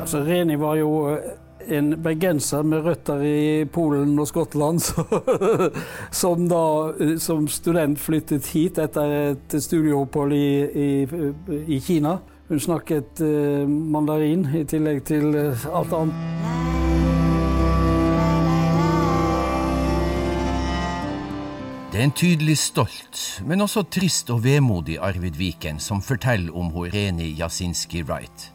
Altså, Reni var jo eh, en bergenser med røtter i Polen og Skottland, så, som da eh, som student flyttet hit etter et studieopphold i, i, i Kina. Hun snakket uh, mandarin i tillegg til uh, alt annet. Det er en tydelig stolt, men også trist og vemodig Arvid Viken som forteller om Reni Jasinski Wright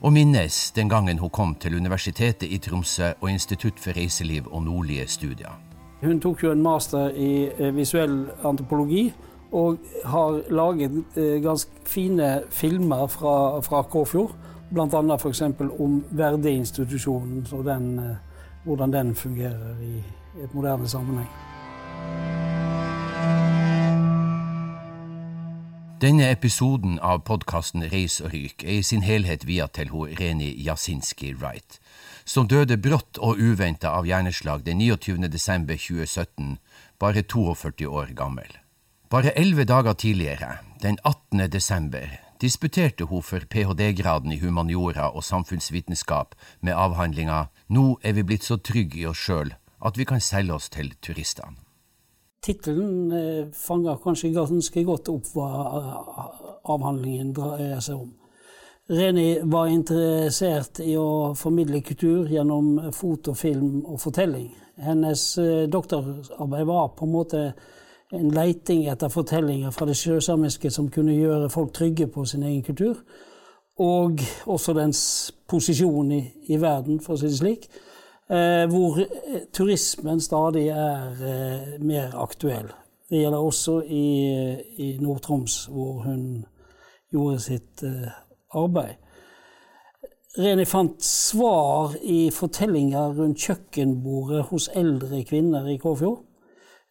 og minnes den gangen hun kom til Universitetet i Tromsø og Institutt for reiseliv og nordlige studier. Hun tok jo en master i eh, visuell antropologi og har laget eh, ganske fine filmer fra, fra Kåfjord. Bl.a. f.eks. om Verde-institusjonen og eh, hvordan den fungerer i et moderne sammenheng. Denne episoden av podkasten Reis og ryk er i sin helhet via til ho Reni Jasinski Wright, som døde brått og uventa av hjerneslag den 29. desember 2017, bare 42 år gammel. Bare elleve dager tidligere, den 18. desember, disputerte hun for ph.d.-graden i humaniora og samfunnsvitenskap med avhandlinga Nå er vi blitt så trygge i oss sjøl at vi kan selge oss til turistene. Tittelen eh, fanger kanskje ganske godt opp hva eh, avhandlingen dreier seg om. Reni var interessert i å formidle kultur gjennom foto, film og fortelling. Hennes eh, doktorarbeid var på en måte en leiting etter fortellinger fra det sjøsamiske som kunne gjøre folk trygge på sin egen kultur, og også dens posisjon i, i verden, for å si det slik. Eh, hvor eh, turismen stadig er eh, mer aktuell. Det gjelder også i, i Nord-Troms, hvor hun gjorde sitt arbeid. Reni fant svar i fortellinger rundt kjøkkenbordet hos eldre kvinner i Kåfjord.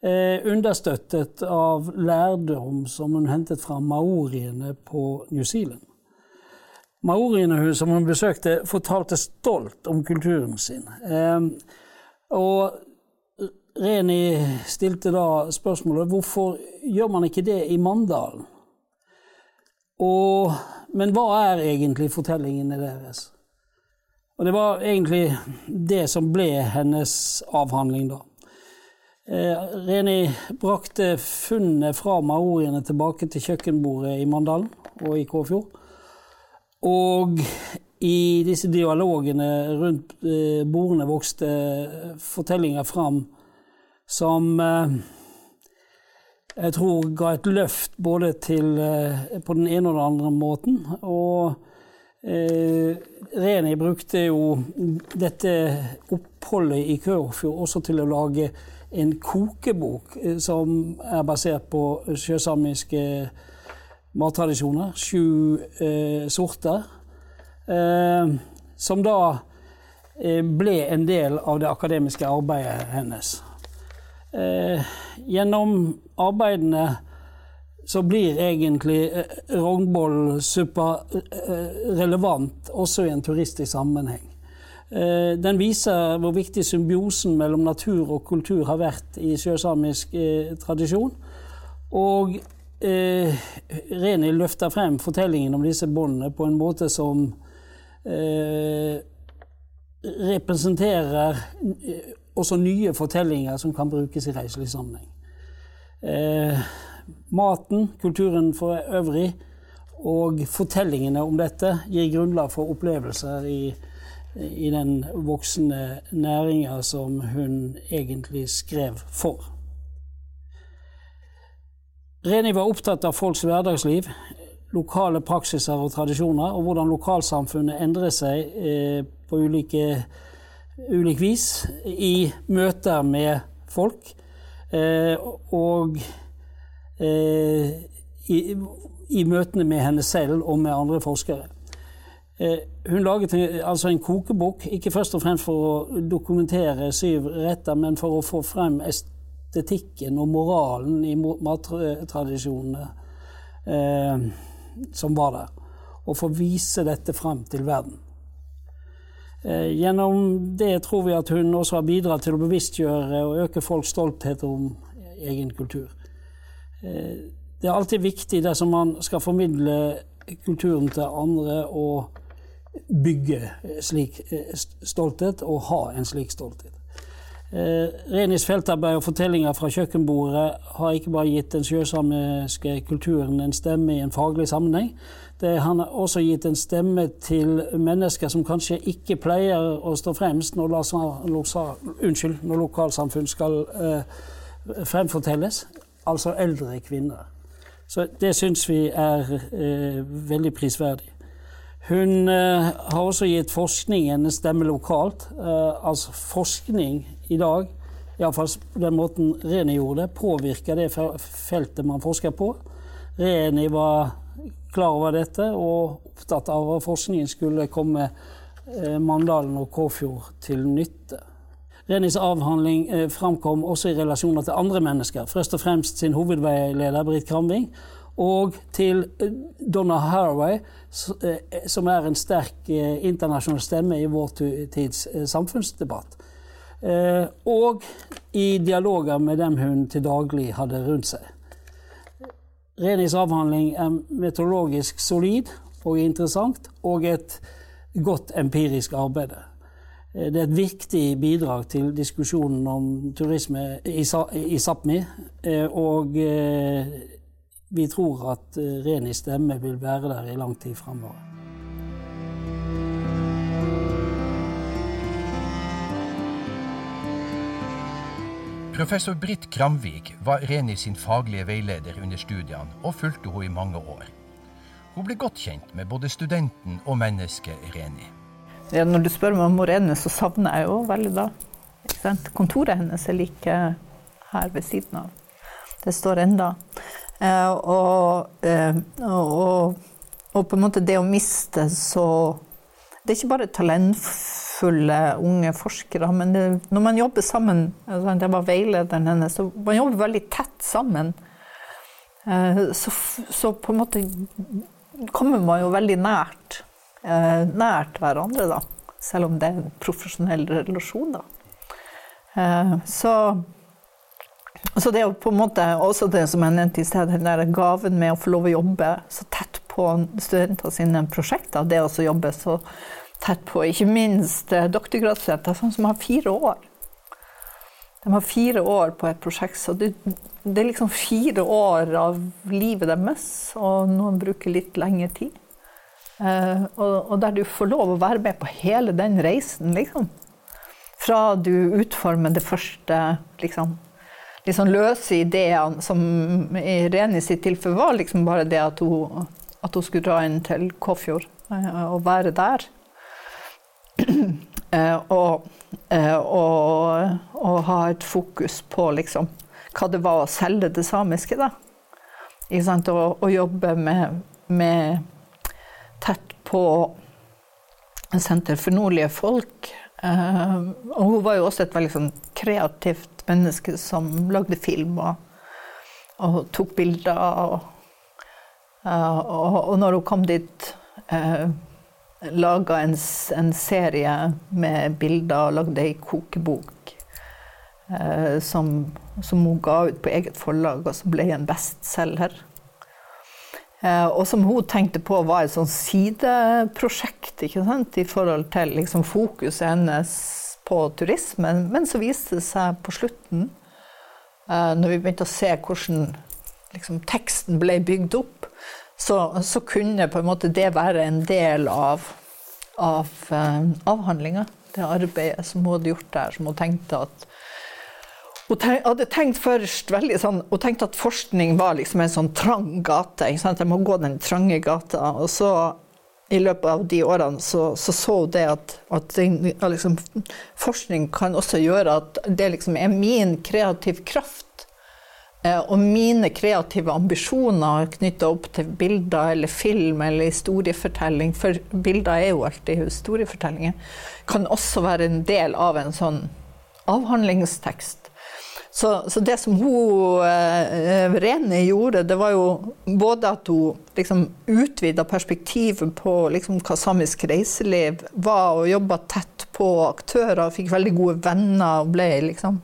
Eh, understøttet av lærdom som hun hentet fra maoriene på New Zealand. Maoriene som hun besøkte, fortalte stolt om kulturen sin. Ehm, og Reni stilte da spørsmålet hvorfor gjør man ikke det i Mandalen? Og, men hva er egentlig fortellingene deres? Og det var egentlig det som ble hennes avhandling, da. Eh, Reni brakte funnet fra maoriene tilbake til kjøkkenbordet i Mandalen og i Kåfjord. Og i disse dialogene rundt eh, bordene vokste fortellinger fram som eh, jeg tror ga et løft både til eh, på den ene og den andre måten. Og eh, Reni brukte jo dette oppholdet i Kørfjord også til å lage en kokebok som er basert på sjøsamiske mattradisjoner, sju eh, sorter, eh, som da eh, ble en del av det akademiske arbeidet hennes. Eh, gjennom arbeidene så blir egentlig eh, rognbollsuppa relevant også i en turistisk sammenheng. Den viser hvor viktig symbiosen mellom natur og kultur har vært i sjøsamisk tradisjon. Og eh, Reni løfter frem fortellingen om disse båndene på en måte som eh, representerer eh, også nye fortellinger som kan brukes i reiselig sammenheng. Eh, maten, kulturen for øvrig og fortellingene om dette gir grunnlag for opplevelser i, i den voksende næringa som hun egentlig skrev for. Reni var opptatt av folks hverdagsliv, lokale praksiser og tradisjoner, og hvordan lokalsamfunnet endrer seg eh, på ulike, ulik vis i møter med folk. Eh, og eh, i, i, møtene med henne selv og med andre forskere. Hun laget altså en kokebok, ikke først og fremst for å dokumentere syv retter, men for å få frem estetikken og moralen i mattradisjonene eh, som var der. Og få vise dette frem til verden. Eh, gjennom det tror vi at hun også har bidratt til å bevisstgjøre og øke folks stolthet om egen kultur. Eh, det er alltid viktig dersom man skal formidle kulturen til andre, å bygge slik stolthet og ha en slik stolthet. Eh, Renis feltarbeid og fortellinger fra kjøkkenbordet har ikke bare gitt den sjøsamiske kulturen en stemme i en faglig sammenheng. Det, han har også gitt en stemme til mennesker som kanskje ikke pleier å stå fremst når, når lokalsamfunn skal eh, fremfortelles, altså eldre kvinner. Så det syns vi er eh, veldig prisverdig. Hun eh, har også gitt forskningen en stemme lokalt. Eh, altså forskning i dag, iallfall den måten Reni gjorde det, påvirker det feltet man forsker på. Reni var klar over dette og opptatt av at forskningen skulle komme eh, Mandalen og Kåfjord til nytte. Renis avhandling framkom også i relasjoner til andre mennesker, først og fremst sin hovedveileder Britt Kramving, og til eh, Donna Haraway, eh, som er en sterk eh, internasjonal stemme i vår tids samfunnsdebatt. Og i dialoger med dem hun til daglig hadde rundt seg. Renis avhandling er meteorologisk solid og interessant, og et godt empirisk arbeid. Det er et viktig bidrag til diskusjonen om turisme i Sápmi. Og vi tror at Renis stemme vil være der i lang tid framover. Professor Britt Kramvik var Reni sin faglige veileder under studiene, og fulgte henne i mange år. Hun ble godt kjent med både studenten og mennesket Reni. Ja, når du spør meg om Reni, så savner jeg jo veldig da. Kontoret hennes er like her ved siden av. Det står enda. Og, og, eh, og, og, på en måte det å miste så Det er ikke bare talentfulle unge forskere, men det, når man jobber sammen Jeg var veilederen hennes, så man jobber veldig tett sammen. Eh, så, så på en måte kommer man jo veldig nært, nært hverandre, da. Selv om det er en profesjonell relasjon, da. Så så det er jo på en måte også det som jeg nevnte i sted, den der gaven med å få lov å jobbe så tett på studenter sine prosjekter, det å jobbe så tett på ikke minst eh, doktorgradsstudenter, sånn som har fire år. De har fire år på et prosjekt, så det, det er liksom fire år av livet deres, og noen bruker litt lengre tid. Eh, og, og, der du får lov å være med på hele den reisen, liksom. Fra du utformer det første liksom, sånn løse ideene, som i Reni sitt tilfelle var liksom bare det at hun, at hun skulle dra inn til Kåfjord eh, og være der. Eh, og, eh, og, og, ha et fokus på liksom hva det var å selge det samiske, da. Og, og, jobbe med, med tett på Senter for nordlige folk. og hun var jo også et veldig sånn kreativt menneske som lagde film og, og tok bilder. Og, og, og, når hun kom dit, eh, laga en, en, serie med bilder og lagde ei kokebok eh, som, som, hun ga ut på eget forlag, og som ble en bestselger. Eh, og som hun tenkte på var et sånn sideprosjekt i forhold til liksom, fokuset hennes på turismen. Men så viste det seg på slutten, eh, når vi begynte å se hvordan liksom, teksten ble bygd opp, så, så, kunne på en måte det være en del av, av eh, avhandlinga. Det arbeidet som hun hadde gjort der, som hun tenkte at hun hadde tenkt først veldig sånn, hun tenkte at forskning var liksom en sånn trang gate. Ikke sant? Jeg må gå den trange gata. Og så i løpet av de årene så så, så det at, at liksom, forskning kan også gjøre at det liksom er min kreativ kraft og mine kreative ambisjoner knytta opp til bilder eller film eller historiefortelling, for bilder er jo alltid historiefortellinger, kan også være en del av en sånn avhandlingstekst. Så, så, det som hun eh, Rene gjorde, det var jo både at hun liksom utvida perspektivet på liksom, hva samisk reiseliv var, og jobba tett på aktører, fikk veldig gode venner og ble liksom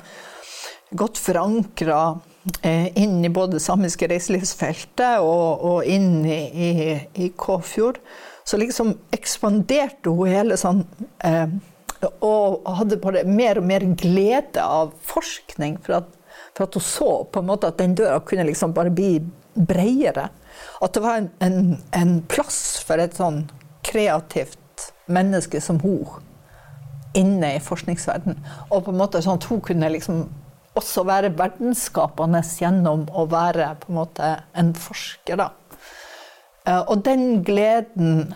godt forankra eh, inn i både samiske reiselivsfeltet og, og inn i, i, i Kåfjord. så liksom ekspanderte hun hele sånn eh, Og hadde bare mer og mer glede av forskning. For at, for at hun så på en måte at den døra kunne liksom bare bli bredere. At det var en, en, en plass for et sånn kreativt menneske som hun inne i forskningsverdenen. Og på en måte sånn at hun kunne liksom også være verdensskapende gjennom å være en måte en forsker. da. Eh, og den gleden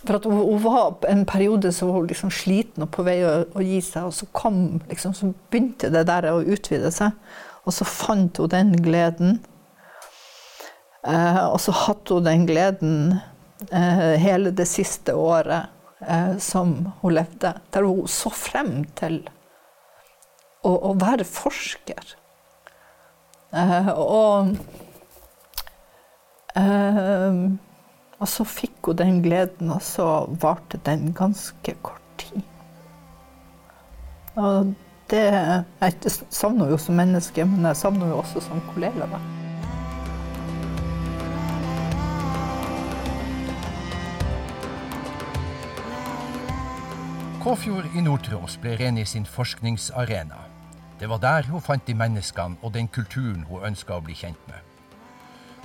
For at hun var en periode så var hun liksom sliten og på vei å, å gi seg, og så kom liksom, så begynte det der å utvide seg. Og så fant hun den gleden. Eh, og så hadde hun den gleden eh, hele det siste året eh, som hun levde, der hun så frem til å, å være forsker. Eh, og eh, og så fikk hun den gleden, og så varte den ganske kort tid. Og det Jeg savner jo som menneske, men jeg savner jo også som kollega. Da. Kåfjord i Nord-Troms ble ren i sin forskningsarena. Det var der hun fant de menneskene og den kulturen hun ønska å bli kjent med.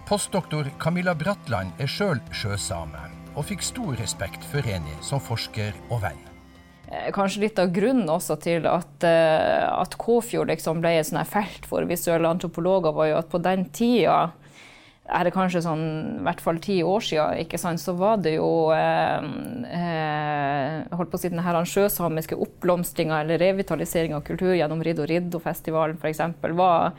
Postdoktor Camilla Bratland er sjøl sjøsame, og fikk stor respekt for Reni som forsker og venn. Eh, kanskje litt av grunnen også til at, eh, at Kåfjord liksom ble et felt for visuelle antropologer, var jo at på den tida er det kanskje sånn, i hvert fall ti år siden, ikke sant, så var det jo eh, eh holdt på å si den her sjøsamiske oppblomstringa eller revitalisering av kultur gjennom Riddo Riddo-festivalen f.eks. var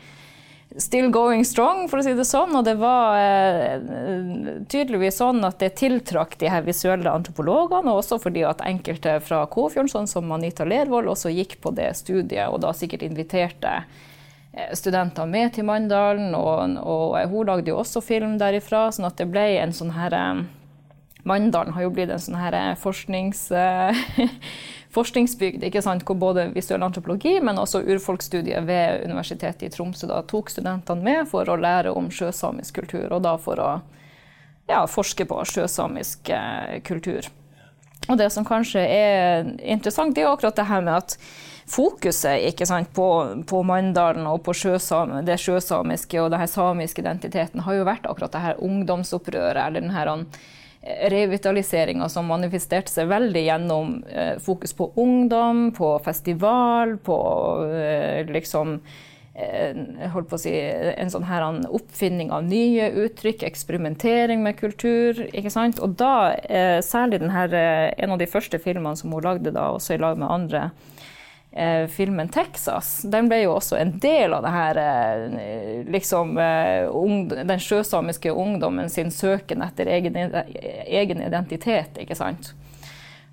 still going strong, for å si det sånn. Og det var eh, tydeligvis sånn at det tiltrakk de her visuelle antropologene, og også fordi at enkelte fra Kåfjorden, sånn som Anita Lervold, også gikk på det studiet, og da sikkert inviterte studenter med til Mandalen. Og, og, hun lagde jo også film derifra, sånn at det ble en sånn her eh, Mandalen har jo blitt en sånn her eh, forsknings... forskningsbygd, ikke sant, hvor både visuell antropologi, men også urfolksstudiet ved Universitetet i Tromsø da tok studentene med for å lære om sjøsamisk kultur, og da for å ja, forske på sjøsamisk eh, kultur. Og det som kanskje er interessant, det er akkurat det her med at fokuset sant, på, på, Mandalen og på sjøsam, det sjøsamiske og den samiske identiteten har jo vært akkurat det her ungdomsopprøret, eller den her revitaliseringa som manifesterte seg veldig gjennom eh, fokus på ungdom, på festival, på eh, liksom eh, holdt på å si, en sånn her oppfinning av nye uttrykk, eksperimentering med kultur. ikke sant? Og da, eh, særlig denne, eh, en av de første filmene som hun lagde da, også i lag med andre, eh, filmen 'Texas', den ble jo også en del av det her eh, liksom eh, Den sjøsamiske ungdommen sin søken etter egen, identitet, ikke sant.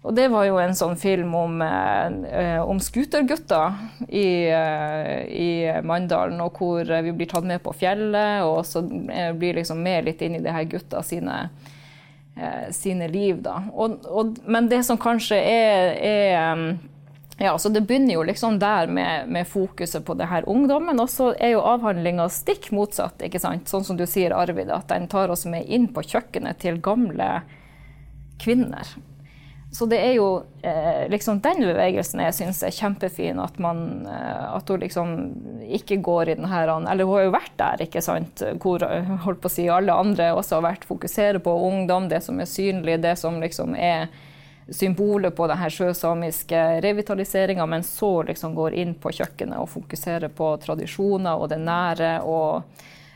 Og det var jo en sånn film om, eh, om scootergutter i, eh, i Mandalen, og hvor vi blir tatt med på fjellet, og så eh, blir liksom med litt inn i det her gutta sine sine liv, da. Og, og, men det som kanskje er, er ja, så Det begynner jo liksom der med, med fokuset på det her ungdommen. Og så er jo avhandlinga stikk motsatt. ikke sant? Sånn som du sier, Arvid, at den tar oss med inn på kjøkkenet til gamle kvinner. Så det er jo eh, liksom den bevegelsen jeg syns er kjempefin. At, man, eh, at hun liksom ikke går i den her Eller hun har jo vært der, ikke sant. Hvor holdt på å si, alle andre også har vært fokusere på ungdom, det som er synlig, det som liksom er symbolet på denne sjøsamiske revitaliseringa, men så liksom går inn på kjøkkenet og fokuserer på tradisjoner og det nære. og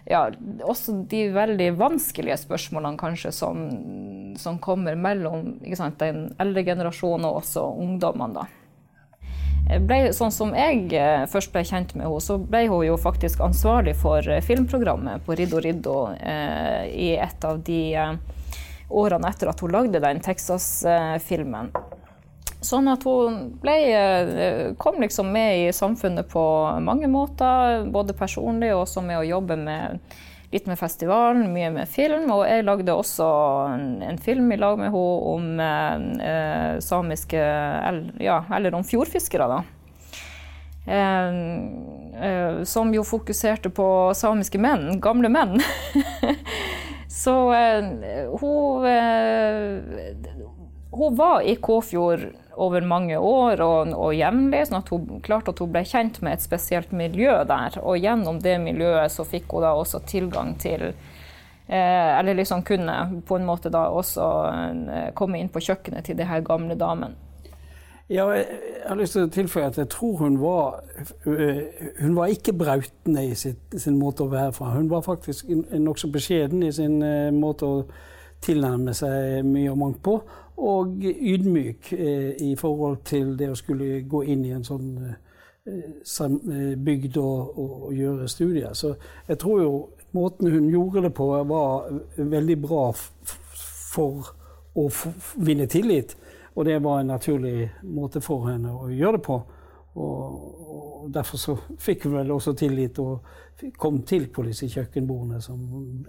ja, også de veldig vanskelige spørsmålene kanskje som, som kommer mellom sant, den eldre generasjonen og også ungdommene. da. Ble, sånn som jeg eh, først ble kjent med henne, så ble hun jo faktisk ansvarlig for filmprogrammet på Riddo Riddo eh, i et av de eh, årene etter at hun lagde den Texas-filmen. Sånn at hun ble, eh, kom liksom med i samfunnet på mange måter, både personlig og også med å jobbe med, litt med festivalen, mye med film. Og jeg lagde også en, en film i lag med henne om eh, eh samiske ja, Eller om fjordfiskere, da. Eh, eh, som jo fokuserte på samiske menn, gamle menn. Så hun Hun var i Kåfjord over mange år og, og jevnlig, sånn at hun klarte at hun ble kjent med et spesielt miljø der. Og gjennom det miljøet så fikk hun da også tilgang til eh, Eller liksom kunne på en måte da også eh, komme inn på kjøkkenet til de her gamle damene. Ja, jeg har lyst til å tilføye at jeg tror hun var eh, Hun var ikke brautende i sitt, sin måte å være fra. Hun var faktisk nokså beskjeden i sin eh, måte å tilnærme seg mye og mangt på og ydmyk eh, i forhold til det å skulle gå inn i en sånn eh, eh bygd og, og, gjøre studier. Så jeg tror jo måten hun gjorde det på, var veldig bra for å vinne tillit. Og det var en naturlig måte for henne å gjøre det på. Og derfor så fikk hun vel også tillit og kom til på disse kjøkkenbordene, som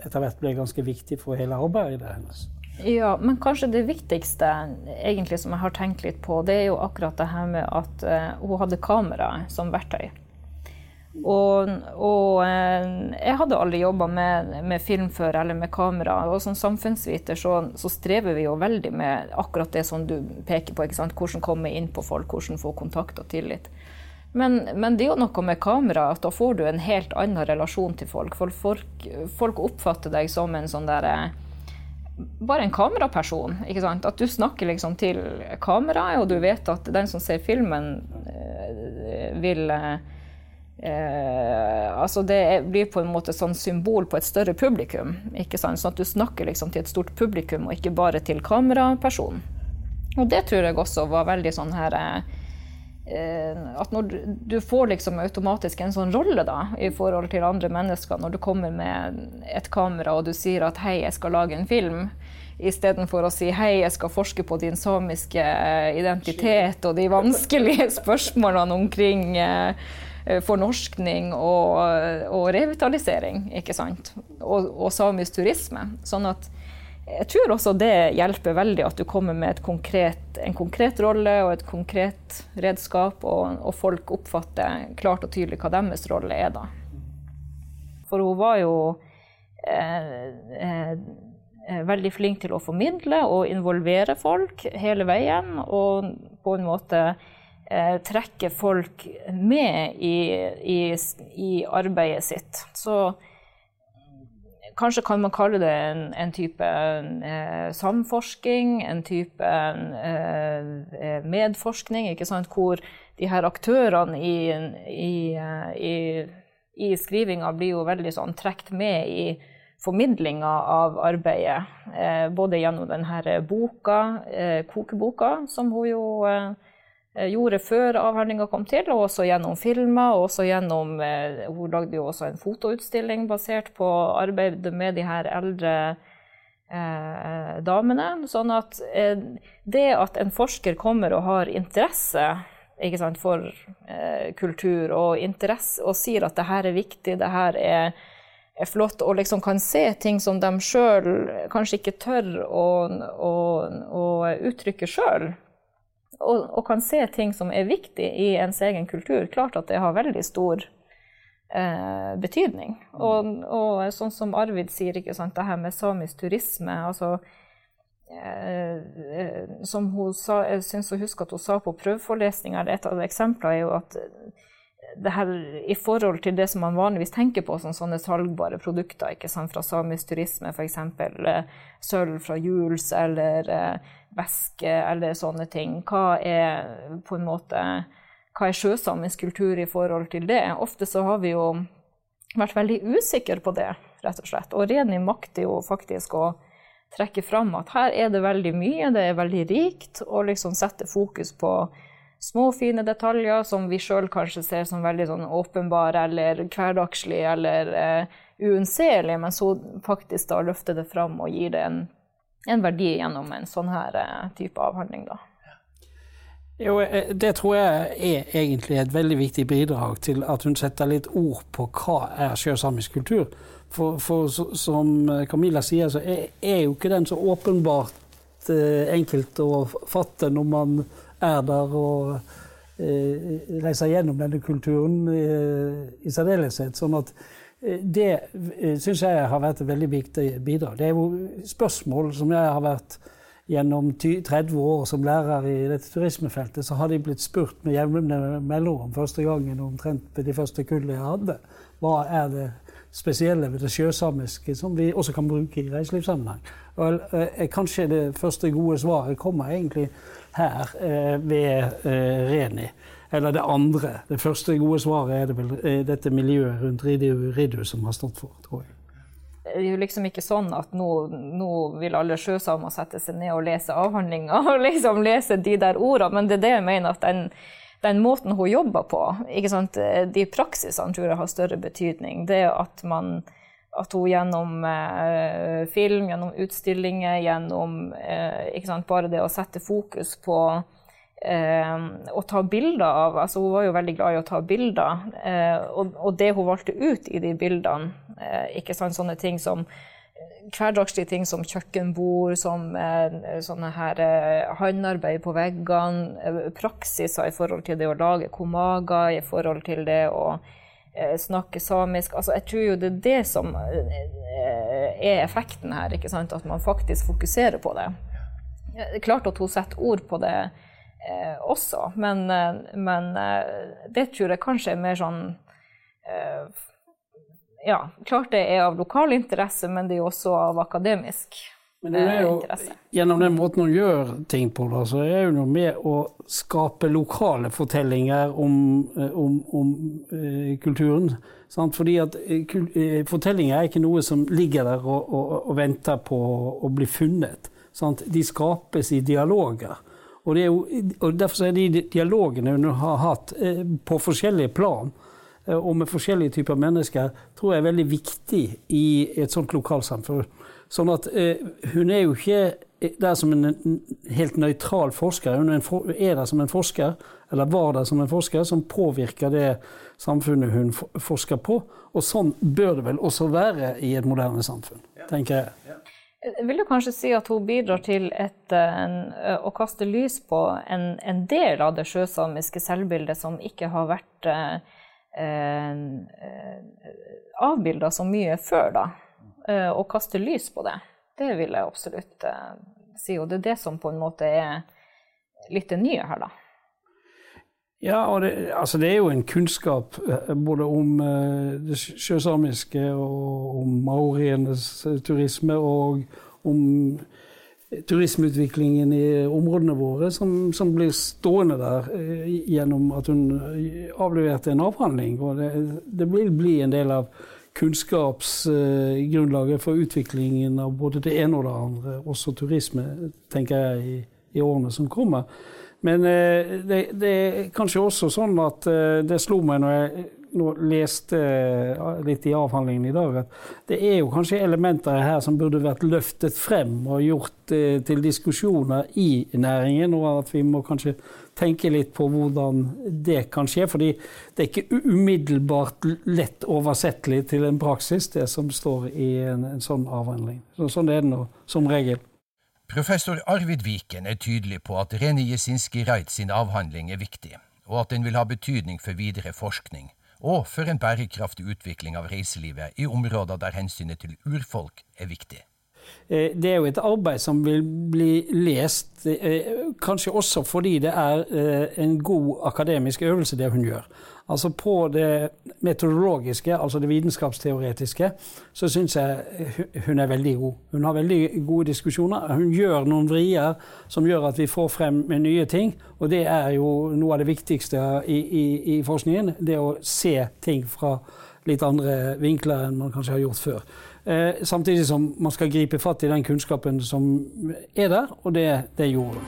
etter hvert ble ganske viktig for hele arbeidet hennes. Ja, men kanskje det viktigste egentlig som jeg har tenkt litt på, det er jo akkurat det her med at uh, hun hadde kamera som verktøy. Og, og uh, jeg hadde aldri jobba med, med, film før, eller med kamera. Og som samfunnsviter så, så, strever vi jo veldig med akkurat det som du peker på. ikke sant? Hvordan komme inn på folk, hvordan få kontakt og tillit. Men, men, det er jo noe med kamera at da får du en helt annen relasjon til folk. For folk, folk oppfatter deg som en sånn derre uh, bare en kameraperson. ikke sant? At du snakker liksom til kameraet, og du vet at den som ser filmen, eh, vil eh, altså Det blir på en måte sånn symbol på et større publikum. ikke sant? Sånn at du snakker liksom til et stort publikum, og ikke bare til kamerapersonen. Og det tror jeg også var veldig sånn her eh, Eh, at når du får liksom automatisk en sånn rolle da, i forhold til andre mennesker, når du kommer med et kamera og du sier at 'hei, jeg skal lage en film', istedenfor å si 'hei, jeg skal forske på din samiske eh, identitet' og de vanskelige spørsmålene omkring eh, fornorskning og, og, revitalisering, ikke sant? Og, og samisk turisme. Sånn at jeg tror også det hjelper veldig at du kommer med konkret, en konkret rolle og et konkret redskap, og, og, folk oppfatter klart og tydelig hva deres rolle er da. For hun var jo eh, eh, veldig flink til å formidle og involvere folk hele veien, og på en måte eh, trekke folk med i, i, i arbeidet sitt. Så Kanskje kan man kalle det en, en type eh, samforsking, en type eh, eh medforskning, hvor de her aktørene i, i, eh, i, i skrivinga blir jo veldig sånn trukket med i formidlinga av arbeidet. Eh, både gjennom denne boka, eh, kokeboka, som hun jo gjorde før avhandlinga kom til, og også gjennom filmer. og også gjennom, eh, Hun lagde jo også en fotoutstilling basert på arbeidet med de her eldre eh, damene. Sånn at eh, det at en forsker kommer og har interesse sant, for eh, kultur og interesse, og sier at det her er viktig, det her er, er flott, og liksom kan se ting som de sjøl kanskje ikke tør å, å, å uttrykke sjøl, og, og, kan se ting som er viktig i ens egen kultur, klart at det har veldig stor eh, betydning. Og, og, sånn som Arvid sier, ikke sant, det her med samisk turisme altså, eh, eh Som hun sa, jeg syns å huske at hun sa på prøveforelesninga, et av eksemplene er jo at her, I forhold til det som man vanligvis tenker på som sånne salgbare produkter ikke sant, fra samisk turisme, f.eks. Eh, sølv fra Jules eller eh, væske eller sånne ting. Hva er på en måte hva er sjøsamisk kultur i forhold til det? Ofte så har vi jo vært veldig usikre på det, rett og slett. Og Reni makter jo faktisk å trekke fram at her er det veldig mye, det er veldig rikt, og liksom sette fokus på små, fine detaljer som vi sjøl kanskje ser som veldig sånn åpenbare eller hverdagslige eller eh, uunnselige, men så faktisk da løfter det fram og gir det en en verdi gjennom en sånn her eh, type avhandling. da. Jo, eh, Det tror jeg er egentlig et veldig viktig bidrag til at hun setter litt ord på hva er sjøsamisk kultur. For, for som Camilla sier, så er, er, jo ikke den så åpenbart eh, enkelt å fatte når man er der og eh, reiser gjennom denne kulturen eh, i særdeleshet. Sånn at det syns jeg har vært et veldig viktig bidrag. Det er jo spørsmål som jeg har vært gjennom 30 år som lærer i dette turismefeltet, så har de blitt spurt med jevne mellomrom første gangen omtrent ved de første kullene jeg hadde. Hva er det spesielle ved det sjøsamiske som vi også kan bruke i reiselivssammenheng? Og, eh, kanskje det første gode svaret kommer egentlig her eh, ved eh, Reni. Eller det andre. Det første gode svaret er det vel eh, dette miljøet rundt Ridu som har stått for, tror jeg det er jo liksom ikke sånn at nå, nå vil alle sjøsamer sette seg ned og lese avhandlinga og liksom lese de der ordene, men det er det jeg mener at den, den måten hun jobber på, de praksisene tror jeg har større betydning. Det at, man, at hun gjennom eh, film, gjennom utstillinger, gjennom eh, bare det å sette fokus på eh, å ta bilder av altså Hun var jo veldig glad i å ta bilder. Eh, og, og, det hun valgte ut i de bildene, eh, ikke sant, sånne ting som hverdagslige ting som kjøkkenbord, som eh, sånne her eh, håndarbeid på veggene, eh, praksiser i forhold til det å lage komaga, i forhold til det å snakke samisk. Altså, jeg tror jo det er det som er effekten her, ikke sant? at man faktisk fokuserer på det. Det er klart at hun setter ord på det eh, også. Men, men, det tror jeg kanskje er mer sånn eh, Ja, klart det er av lokal interesse, men det er jo også av akademisk men det er jo, interesse. Gjennom den måten hun gjør ting på, da, så er hun med å skape lokale fortellinger om, om, om eh, kulturen. Sant? Fordi at eh, Fortellinger er ikke noe som ligger der og, og, og venter på å bli funnet. Sant? De skapes i dialoger. Og, jo, og Derfor er de dialogene hun har hatt eh, på forskjellige plan eh, og med forskjellige typer mennesker, tror jeg er veldig viktig i et sånt lokalsamfunn. Sånn at eh, hun er jo ikke der som en helt nøytral forsker. Hun er der som en forsker, eller var der som en forsker, som påvirker det samfunnet hun forsker på. Og sånn bør det vel også være i et moderne samfunn, tenker jeg. Jeg vil du kanskje si at hun bidrar til et, en, å kaste lys på en, en, del av det sjøsamiske selvbildet som ikke har vært eh, eh, avbilda så mye før, da. Eh, og kaste lys på det. Det vil jeg absolutt eh, si. Og det er det som på en måte er litt det nye her, da. Ja, og det, altså det er jo en kunnskap eh, både om eh, det sjøsamiske og om maorienes eh, turisme og om turismeutviklingen i områdene våre som, som blir stående der gjennom at hun avleverte en avhandling. Og det, det vil bli en del av kunnskapsgrunnlaget for utviklingen av både det ene og det andre, også turisme, tenker jeg, i, i årene som kommer. Men eh, det, det, er kanskje også sånn at eh, det slo meg når jeg nå leste eh, litt i avhandlingen i dag, at det er jo kanskje elementer her som burde vært løftet frem og gjort til diskusjoner i næringen, og at vi må kanskje tenke litt på hvordan det kan skje. fordi det er ikke umiddelbart lett oversettelig til en praksis, det som står i en, en sånn avhandling. Så, sånn er det nå som regel. Professor Arvid Viken er tydelig på at René Jesinski Reit sin avhandling er viktig, og at den vil ha betydning for videre forskning, og for en bærekraftig utvikling av reiselivet i områder der hensynet til urfolk er viktig. Eh, det er jo et arbeid som vil bli lest, eh, kanskje også fordi det er eh, en god akademisk øvelse, det hun gjør. Altså På det metodologiske, altså det vitenskapsteoretiske, så syns jeg hun er veldig god. Hun har veldig gode diskusjoner. Hun gjør noen vrier som gjør at vi får frem nye ting. Og det er jo noe av det viktigste i, i, i forskningen. Det å se ting fra litt andre vinkler enn man kanskje har gjort før. Eh, samtidig som man skal gripe fatt i den kunnskapen som er der, og det, det gjorde hun.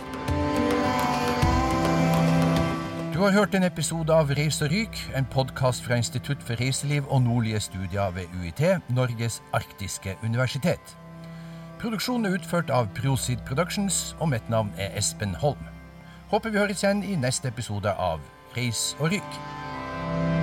Du har hørt en episode av Reis og ryk, en podkast fra Institutt for reiseliv og nordlige studier ved UiT, Norges arktiske universitet. Produksjonen er utført av Prosid Productions, og mitt navn er Espen Holm. Håper vi høres igjen i neste episode av Reis og ryk.